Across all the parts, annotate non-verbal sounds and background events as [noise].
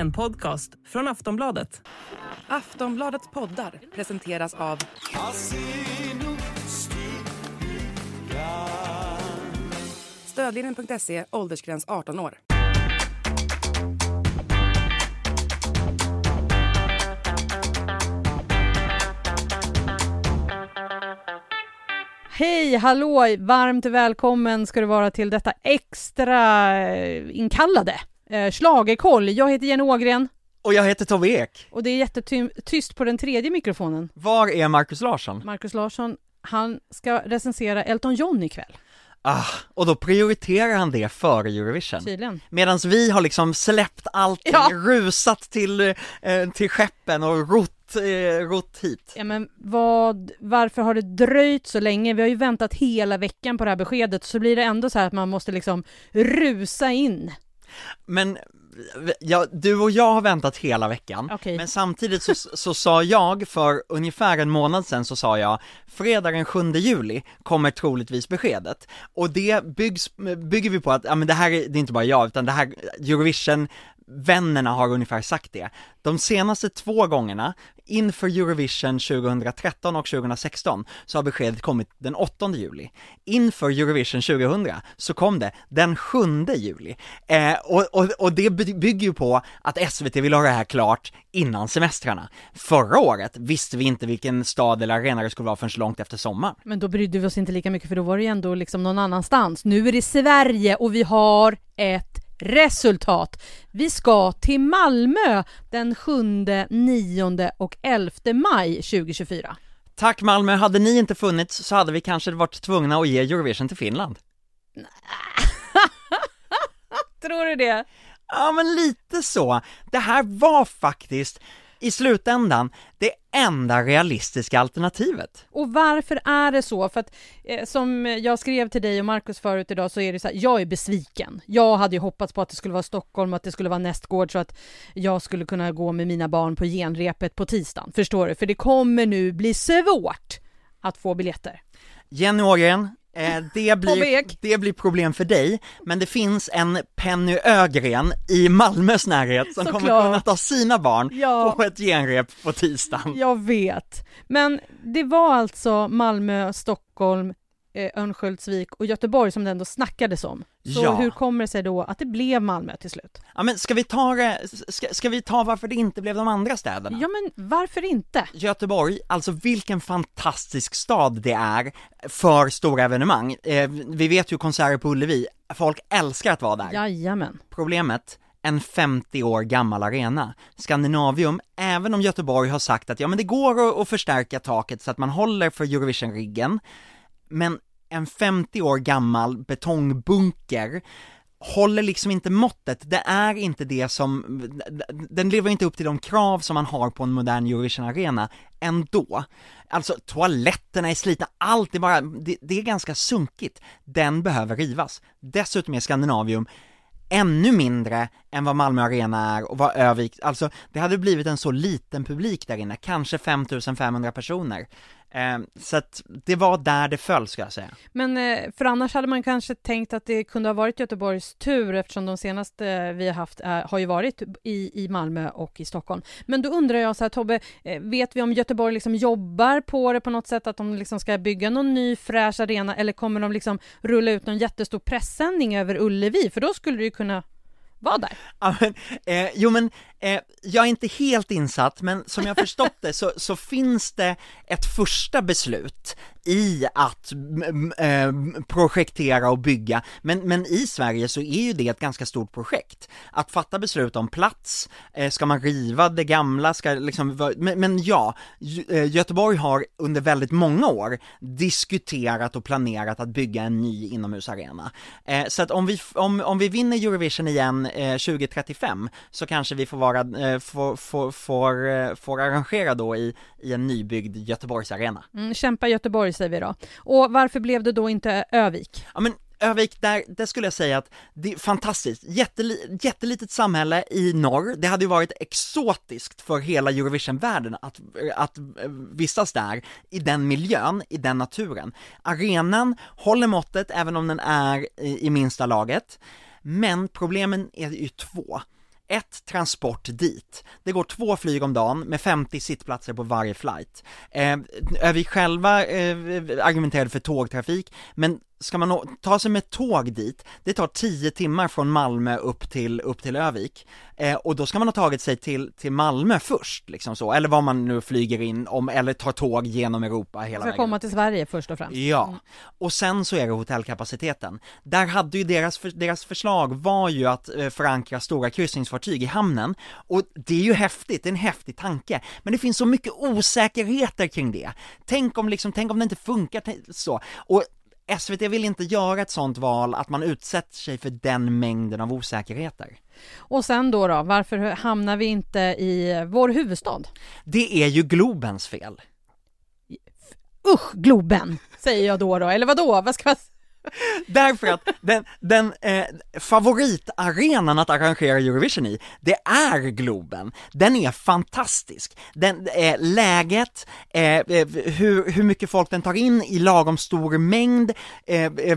En podcast från Aftonbladet. Aftonbladets poddar presenteras av Stödlinjen.se, åldersgräns 18 år. Hej, hallå, varmt välkommen ska du vara till detta extra eh, inkallade eh, Schlagerkoll. Jag heter Jenny Ågren Och jag heter Tobbe Ek. och det är jättetyst på den tredje mikrofonen. Var är Markus Larsson? Markus Larsson, han ska recensera Elton John ikväll, Ah, och då prioriterar han det före Eurovision. tydligen. Medan vi har liksom släppt allting, Ja. rusat till, eh, till skeppen och rott, eh, rott hit. Ja men vad, varför har det dröjt så länge? Vi har ju väntat hela veckan på det här beskedet, så blir det ändå så här att man måste liksom rusa in. Men ja, du och jag har väntat hela veckan, Okej. men samtidigt så, så sa jag för ungefär en månad sedan så sa jag fredag den 7 juli kommer troligtvis beskedet och det byggs, bygger vi på att, ja men det här är, det är inte bara jag utan det här, Eurovision Vännerna har ungefär sagt det. De senaste två gångerna, inför Eurovision 2013 och 2016, så har beskedet kommit den 8 juli. Inför Eurovision 2000 så kom det den 7 juli. Eh, och, och, och det bygger ju på att SVT vill ha det här klart innan semestrarna. Förra året visste vi inte vilken stad eller arena det skulle vara förrän långt efter sommaren. Men då brydde vi oss inte lika mycket för då var det ju ändå liksom någon annanstans. Nu är det Sverige och vi har ett resultat. Vi ska till Malmö den 7, 9 och 11 maj 2024. Tack Malmö, hade ni inte funnits så hade vi kanske varit tvungna att ge Eurovision till Finland. [laughs] Tror du det? Ja men lite så. Det här var faktiskt i slutändan det enda realistiska alternativet. Och varför är det så? För att eh, som jag skrev till dig och Markus förut idag så är det så här, jag är besviken. Jag hade ju hoppats på att det skulle vara Stockholm och att det skulle vara nästgård så att jag skulle kunna gå med mina barn på genrepet på tisdagen. Förstår du? För det kommer nu bli svårt att få biljetter. Jenny Ågren, det, Tobbe blir, det blir problem för dig, men det finns en Penny Ögren i Malmös närhet som kommer Såklart. kunna ta sina barn Ja. på ett genrep på tisdagen. Jag vet. Men det var alltså Malmö, Stockholm, eh, Örnsköldsvik och Göteborg som det ändå snackades om. Så Ja. hur kommer det sig då att det blev Malmö till slut? Ja men ska vi ta ska, ska vi ta varför det inte blev de andra städerna? Ja, men varför inte? Göteborg, alltså vilken fantastisk stad det är för stora evenemang. Eh, vi vet ju konserter på Ullevi, folk älskar att vara där. Jajamän. Problemet, en 50 år gammal arena. Skandinavium, även om Göteborg har sagt att ja men det går att, att förstärka taket så att man håller för Eurovision-riggen, men en 50 år gammal betongbunker håller liksom inte måttet, det är inte det som, den lever inte upp till de krav som man har på en modern Eurovision-arena ändå. Alltså toaletterna är slitna, allt är bara, det, det är ganska sunkigt. Den behöver rivas. Dessutom är Skandinavium ännu mindre än vad Malmö Arena är och vad Övik, alltså det hade blivit en så liten publik där inne, kanske 5500 personer. Eh, så att det var där det föll ska jag säga. Men eh, för annars hade man kanske tänkt att det kunde ha varit Göteborgs tur eftersom de senaste eh, vi har haft eh, har ju varit i, i Malmö och i Stockholm. Men då undrar jag så här Tobbe, eh, vet vi om Göteborg liksom jobbar på det på något sätt att de liksom ska bygga någon ny fräsch arena eller kommer de liksom rulla ut någon jättestor pressändning över Ullevi? För då skulle det ju kunna var där. Ja, men, eh, jo men, eh, jag är inte helt insatt, men som jag förstått det så, så finns det ett första beslut i att eh, projektera och bygga, men, men i Sverige så är ju det ett ganska stort projekt. Att fatta beslut om plats, eh, ska man riva det gamla, ska liksom, men, men ja, eh, Göteborg har under väldigt många år diskuterat och planerat att bygga en ny inomhusarena. Så att om vi, om, om vi vinner Eurovision igen 2035 så kanske vi får vara, får, får, får, får arrangera då i, i en nybyggd Göteborgsarena. Mm, kämpa Göteborg säger vi då. Och varför blev det då inte Övik? Ja men Övik, där, där skulle jag säga att det är fantastiskt, Jätteli, jättelitet samhälle i norr, det hade ju varit exotiskt för hela Eurovision-världen att, att eh, vistas där, i den miljön, i den naturen. Arenan håller måttet även om den är i, i minsta laget, men problemen är ju två ett, transport dit. Det går två flyg om dagen med 50 sittplatser på varje flight. Eh, vi själva eh, argumenterade för tågtrafik, men ska man ta sig med tåg dit, det tar 10 timmar från Malmö upp till, upp till Övik. Eh, och då ska man ha tagit sig till, till Malmö först, liksom så, eller vad man nu flyger in om, eller tar tåg genom Europa hela Ska vägen. komma till Sverige först och främst. Ja, och sen så är det hotellkapaciteten. Där hade ju deras, för, deras förslag var ju att eh, förankra stora kryssningsfartyg i hamnen, och det är ju häftigt, det är en häftig tanke, men det finns så mycket osäkerheter kring det. Tänk om liksom, tänk om det inte funkar så, och SVT vill inte göra ett sånt val att man utsätter sig för den mängden av osäkerheter. Och sen då, då, varför hamnar vi inte i vår huvudstad? Det är ju Globens fel. Usch, Globen, säger jag då då, eller vad då? Vad ska jag... [laughs] Därför att den, den eh, favoritarenan att arrangera Eurovision i, det är Globen. Den är fantastisk. Den, eh, läget, eh, eh hur, hur mycket folk den tar in i lagom stor mängd, eh, eh,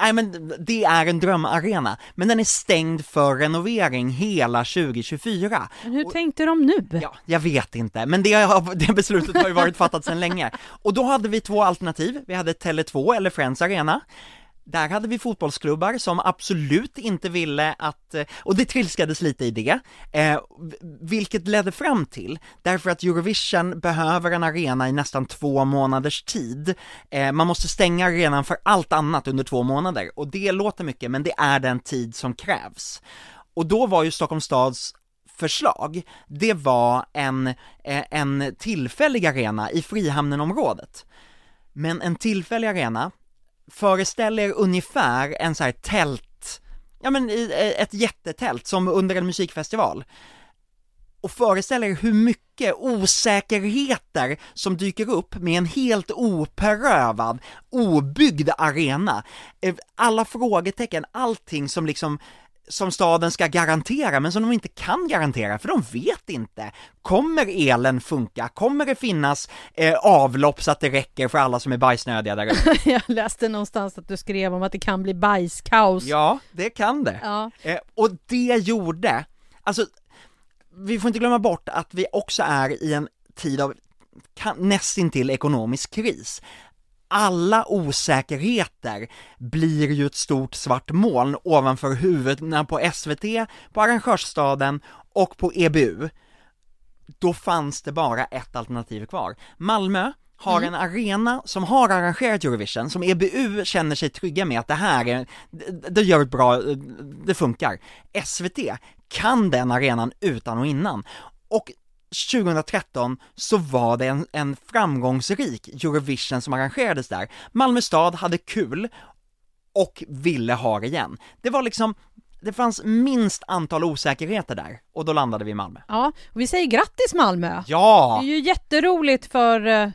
nej men det är en drömarena. Men den är stängd för renovering hela 2024. Men hur tänkte de nu? Ja, jag vet inte, men det, [laughs] det beslutet har ju varit fattat sedan länge. Och då hade vi två alternativ, vi hade Tele2 eller Friends Arena. Där hade vi fotbollsklubbar som absolut inte ville att, eh, och det trilskades lite i det, eh, vilket ledde fram till, därför att Eurovision behöver en arena i nästan två månaders tid. Eh, man måste stänga arenan för allt annat under två månader, och det låter mycket, men det är den tid som krävs. Och då var ju Stockholms stads förslag, det var en, eh, en tillfällig arena i Frihamnenområdet. Men en tillfällig arena föreställ er ungefär en så här tält, ja men ett jättetält som under en musikfestival. Och föreställ er hur mycket osäkerheter som dyker upp med en helt oprövad, obyggd arena. Eh, alla frågetecken, allting som liksom som staden ska garantera, men som de inte kan garantera, för de vet inte. Kommer elen funka? Kommer det finnas eh, avlopp så att det räcker för alla som är bajsnödiga där ute? [laughs] Jag läste någonstans att du skrev om att det kan bli bajskaos. Ja, det kan det. Ja. Eh, och det gjorde, alltså, vi får inte glömma bort att vi också är i en tid av nästintill ekonomisk kris. Alla osäkerheter blir ju ett stort svart moln ovanför huvudena på SVT, på Arrangörsstaden och på EBU. Då fanns det bara ett alternativ kvar. Malmö har en arena som har arrangerat Eurovision, som EBU känner sig trygga med att det här är, det, det gör ett bra, det funkar. SVT kan den arenan utan och innan. Och 2013 så var det en, en framgångsrik Eurovision som arrangerades där. Malmö stad hade kul och ville ha det igen. Det var liksom, det fanns minst antal osäkerheter där och då landade vi i Malmö. ja, och vi säger grattis Malmö! Ja! Det är ju jätteroligt för eh,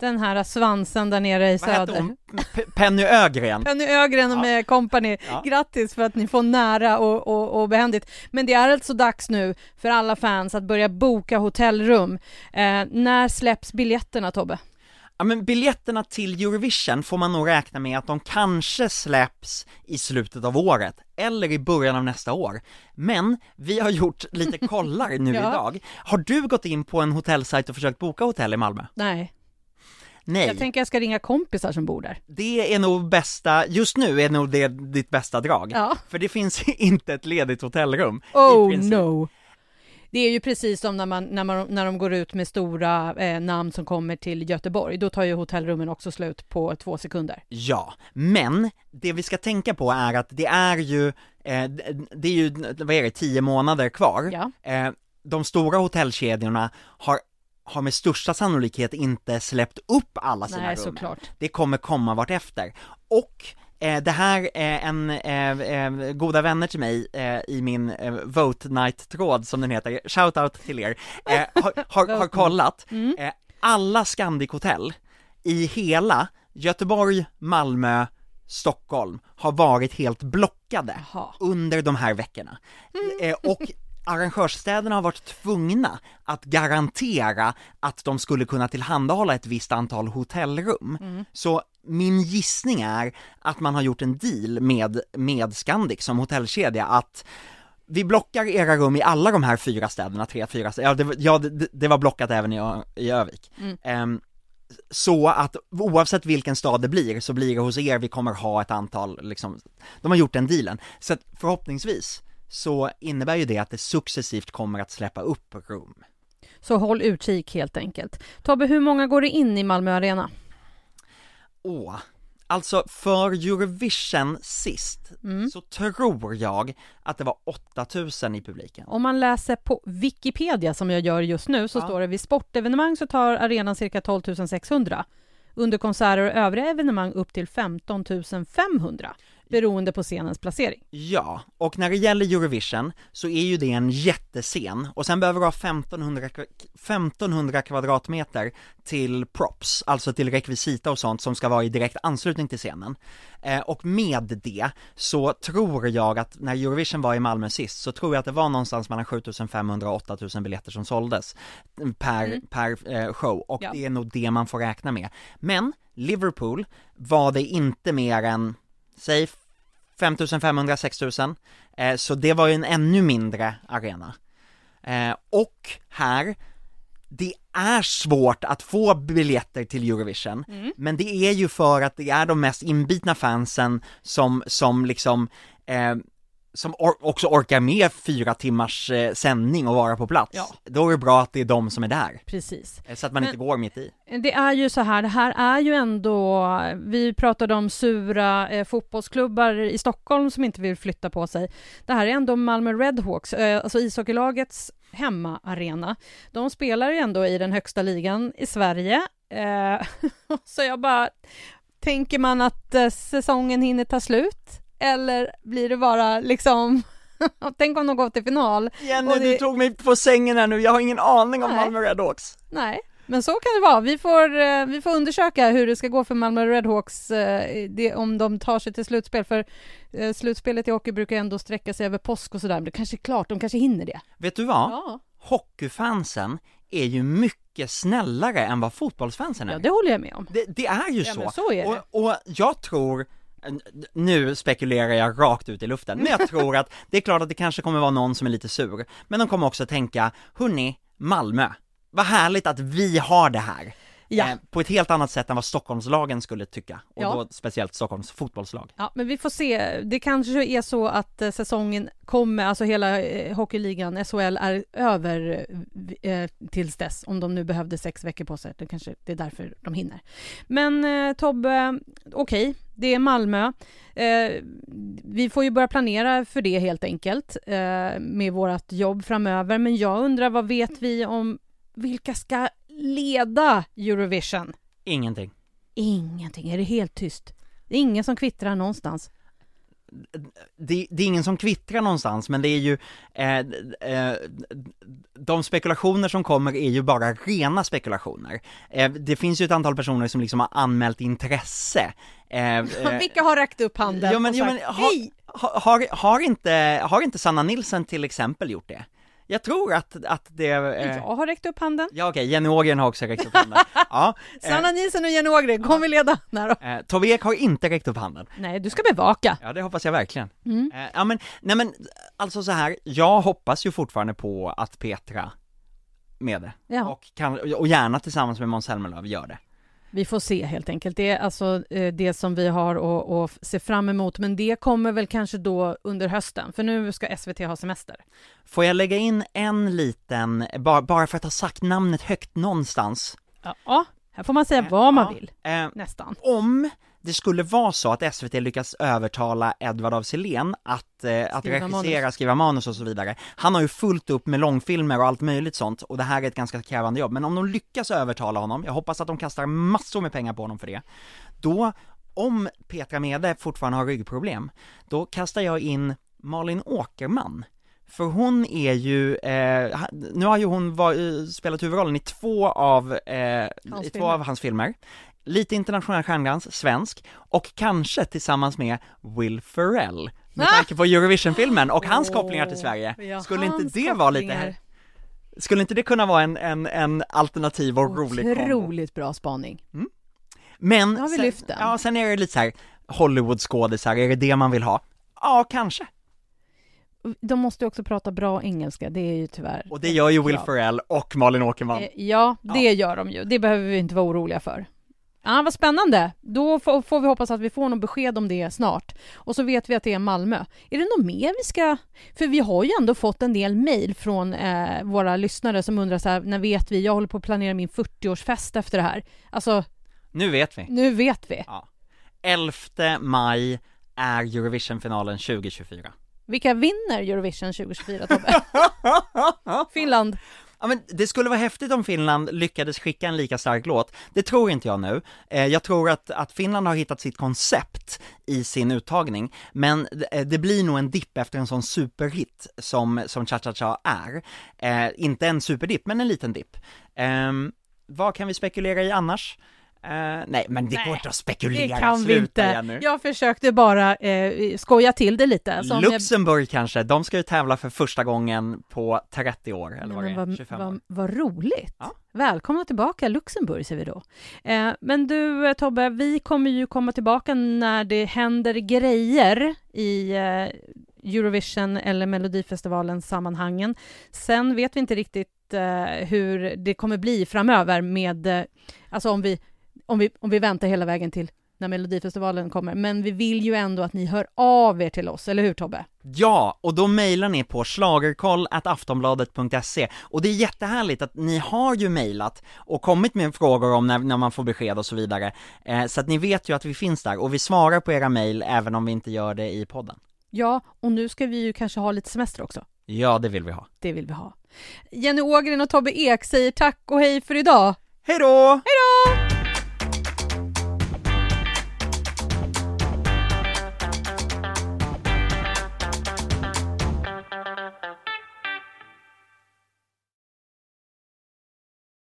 den här svansen där nere i Vad hette söder. hon? P- Penny Ögren? Penny Ögren Ja. med company. Ja. Grattis för att ni får nära och, och, och behändigt. Men det är alltså dags nu för alla fans att börja boka hotellrum. Eh, när släpps biljetterna Tobbe? Ja men biljetterna till Eurovision får man nog räkna med att de kanske släpps i slutet av året, eller i början av nästa år. Men vi har gjort lite [laughs] kollar nu Ja. idag. Har du gått in på en hotellsajt och försökt boka hotell i Malmö? Nej, Nej. jag tänker jag ska ringa kompisar som bor där. Det är nog bästa, just nu är nog det ditt bästa drag. Ja. För det finns [laughs] inte ett ledigt hotellrum. Oh no! Det är ju precis som när, man, när, man, när de går ut med stora eh, namn som kommer till Göteborg. Då tar ju hotellrummen också slut på två sekunder. Ja, men det vi ska tänka på är att det är ju, eh, det är ju, vad är det, tio månader kvar. Ja. Eh, de stora hotellkedjorna har, har med största sannolikhet inte släppt upp alla sina Nej, rum. såklart. Det kommer komma vartefter. Och eh, det här är en, eh, eh, goda vänner till mig eh, i min eh, Vote Night-tråd som den heter, shoutout till er, eh, [laughs] har, har, har kollat, Mm. alla Scandic hotell i hela Göteborg, Malmö, Stockholm har varit helt blockade Jaha. under de här veckorna. Eh, och arrangörsstäderna har varit tvungna att garantera att de skulle kunna tillhandahålla ett visst antal hotellrum. Så min gissning är att man har gjort en deal med, med Scandic som hotellkedja att vi blockar era rum i alla de här fyra städerna, tre, fyra städer, ja det, var- ja, det, det var blockat även i, i Övik. Mm. Ehm, så att oavsett vilken stad det blir, så blir det hos er vi kommer ha ett antal, liksom, de har gjort den dealen. Så att förhoppningsvis så innebär ju det att det successivt kommer att släppa upp rum. Så håll utkik helt enkelt. Tobbe, hur många går det in i Malmö Arena? Åh, alltså för Eurovision sist, Mm. så tror jag att det var 8000 i publiken. Om man läser på Wikipedia som jag gör just nu så Ja. står det vid sportevenemang så tar arenan cirka 12 600. Under konserter och övriga evenemang upp till 15 500 beroende på scenens placering. Ja, och när det gäller Eurovision så är ju det en jättescen och sen behöver du ha 1500, kva- 1500 kvadratmeter till props, alltså till rekvisita och sånt som ska vara i direkt anslutning till scenen. Eh, och med det så tror jag att när Eurovision var i Malmö sist så tror jag att det var någonstans mellan 7500 och 8000 biljetter som såldes per, Mm. per eh, show och Ja. det är nog det man får räkna med. Men Liverpool var det inte mer än, säg 5500, 6000, eh, så det var ju en ännu mindre arena. Eh, och här, det är svårt att få biljetter till Eurovision, men det är ju för att det är de mest inbitna fansen som, som liksom, eh, som or- också orkar med fyra timmars eh, sändning och vara på plats. Ja. Då är det bra att det är de som är där, Precis. eh, så att man Men- inte går mitt i. Det är ju så här, det här är ju ändå, vi pratade om sura eh, fotbollsklubbar i Stockholm som inte vill flytta på sig. Det här är ändå Malmö Redhawks, eh, alltså ishockeylagets hemmaarena. De spelar ju ändå i den högsta ligan i Sverige. Eh, [laughs] så jag bara, tänker man att eh, säsongen hinner ta slut? Eller blir det bara liksom, [laughs] tänk om de går till final? Jenny, det- du tog mig på sängen här nu, jag har ingen aning om Nej. Malmö Redhawks. Nej, men så kan det vara. Vi får, eh, vi får undersöka hur det ska gå för Malmö Redhawks eh, det, om de tar sig till slutspel. För eh, slutspelet i hockey brukar ändå sträcka sig över påsk och sådär. Men det kanske är klart, de kanske hinner det. Vet du vad? Ja, Hockeyfansen är ju mycket snällare än vad fotbollsfansen är. ja det håller jag med om. Det, det är ju Ja, så. så är det. Och, och jag tror, nu spekulerar jag rakt ut i luften, men jag tror att det är klart att det kanske kommer vara någon som är lite sur, men de kommer också tänka, hörni, Malmö, vad härligt att vi har det här. Ja. Eh, på ett helt annat sätt än vad Stockholmslagen skulle tycka, och Ja. då speciellt Stockholms fotbollslag. Ja, men vi får se. Det kanske är så att eh, säsongen kommer, alltså hela eh, hockeyligan, SHL, är över eh, tills dess, om de nu behövde sex veckor på sig. Det kanske det är därför de hinner. Men eh, Tobbe, okej, det är Malmö. Eh, vi får ju börja planera för det helt enkelt eh, med vårt jobb framöver. Men jag undrar, vad vet vi om vilka ska leda Eurovision? Ingenting. Ingenting, är det helt tyst? Det är ingen som kvittrar någonstans. det, det är ingen som kvittrar någonstans, men det är ju, eh, eh, de spekulationer som kommer är ju bara rena spekulationer. Eh, det finns ju ett antal personer som liksom har anmält intresse. Eh, [laughs] eh, Vilka har räckt upp handen ja, men, och ja, sagt men, har, hej? har, har, har, inte, har inte Sanna Nilsen till exempel gjort det? Jag tror att, att det... Eh, Jag har räckt upp handen. Ja okej, Jenny Ågren har också räckt upp handen. [laughs] Ja, eh, Sanna Nilsson och Jenny Ågren, kom vi leda? Nej, då. eh, Tove Ek har inte räckt upp handen. Nej, du ska bevaka. Ja det hoppas jag verkligen. Mm. Eh, ja men, nej men, alltså så här, jag hoppas ju fortfarande på att Petra med det. Ja. Och, kan, och gärna tillsammans med Måns Zelmerlöw gör det. Vi får se helt enkelt. Det är alltså eh, det som vi har att, att se fram emot. Men det kommer väl kanske då under hösten, för nu ska SVT ha semester. Får jag lägga in en liten, bara, bara för att ha sagt namnet högt någonstans? Ja, här får man säga vad man Ja, vill, Eh, nästan. om det skulle vara så att SVT lyckas övertala Edvard af Sillén att, eh, att Skriva regissera, manus. skriva manus och så vidare. Han har ju fullt upp med långfilmer och allt möjligt sånt och det här är ett ganska krävande jobb. Men om de lyckas övertala honom, jag hoppas att de kastar massor med pengar på honom för det, då, om Petra Mede fortfarande har ryggproblem, då kastar jag in Malin Åkerman. För hon är ju, eh, nu har ju hon var, eh, spelat huvudrollen i två av, eh, i två av hans filmer. Lite internationell stjärnglans, svensk, och kanske tillsammans med Will Ferrell. Med Ah! tanke på Eurovision-filmen och hans Åh, kopplingar till Sverige. ja, Skulle inte det vara lite, kopplingar. skulle inte det kunna vara en, en, en alternativ och rolig kombo? Otroligt bra spaning. Men, Nu har vi sen, lyft den. ja sen är det lite så här Hollywood-skådisar, är det det man vill ha? Ja, kanske. de måste också prata bra engelska, det är ju tyvärr... Och det gör ju Will. Ferrell och Malin Åkerman. Eh, Ja, det Ja. gör de ju. Det behöver vi inte vara oroliga för. Ja, vad spännande. Då får, vi hoppas att vi får något besked om det snart. Och så vet vi att det är Malmö. Är det något mer vi ska... För vi har ju ändå fått en del mejl från eh, våra lyssnare som undrar så här, när vet vi? Jag håller på att planera min 40-årsfest efter det här. Alltså, Nu vet vi. nu vet vi. 11 maj är Eurovisionfinalen 2024. Vilka vinner Eurovision 2024, Tobbe? [laughs] Finland. Ja men det skulle vara häftigt om Finland lyckades skicka en lika stark låt. Det tror inte jag nu. Eh, jag tror att, att Finland har hittat sitt koncept i sin uttagning, men eh, det, blir nog en dipp efter en sån superhit som, som Cha Cha Cha är. Eh, inte en superdipp, men en liten dipp. Ehm, vad kan vi spekulera i annars? Eh, nej, men det Nej, går inte att Det spekulera, kan vi sluta inte. igen nu. Jag försökte bara eh, skoja till det lite. Som jag- Luxemburg kanske, de ska ju tävla för första gången på 30 år, eller vad det är, vad, 25 år. vad, vad roligt! Ja. Välkomna tillbaka Luxemburg säger vi då. Eh, men du eh, Tobbe, vi kommer ju komma tillbaka när det händer grejer i eh, Eurovision eller Melodifestivalens sammanhangen. Sen vet vi inte riktigt eh, hur det kommer bli framöver med, alltså om vi, om, vi, om vi väntar hela vägen till när Melodifestivalen kommer. Men vi vill ju ändå att ni hör av er till oss, eller hur Tobbe? Ja, och då mejlar ni på schlagerkoll.aftonbladet.se och det är jättehärligt att ni har ju mejlat och kommit med frågor om när, när man får besked och så vidare, eh, så att ni vet ju att vi finns där och vi svarar på era mejl även om vi inte gör det i podden. Ja, och nu ska vi ju kanske ha lite semester också. Ja, det vill vi ha. Det vill vi ha. Jenny Ågren och Tobbe Ek säger tack och hej för idag. Hej då!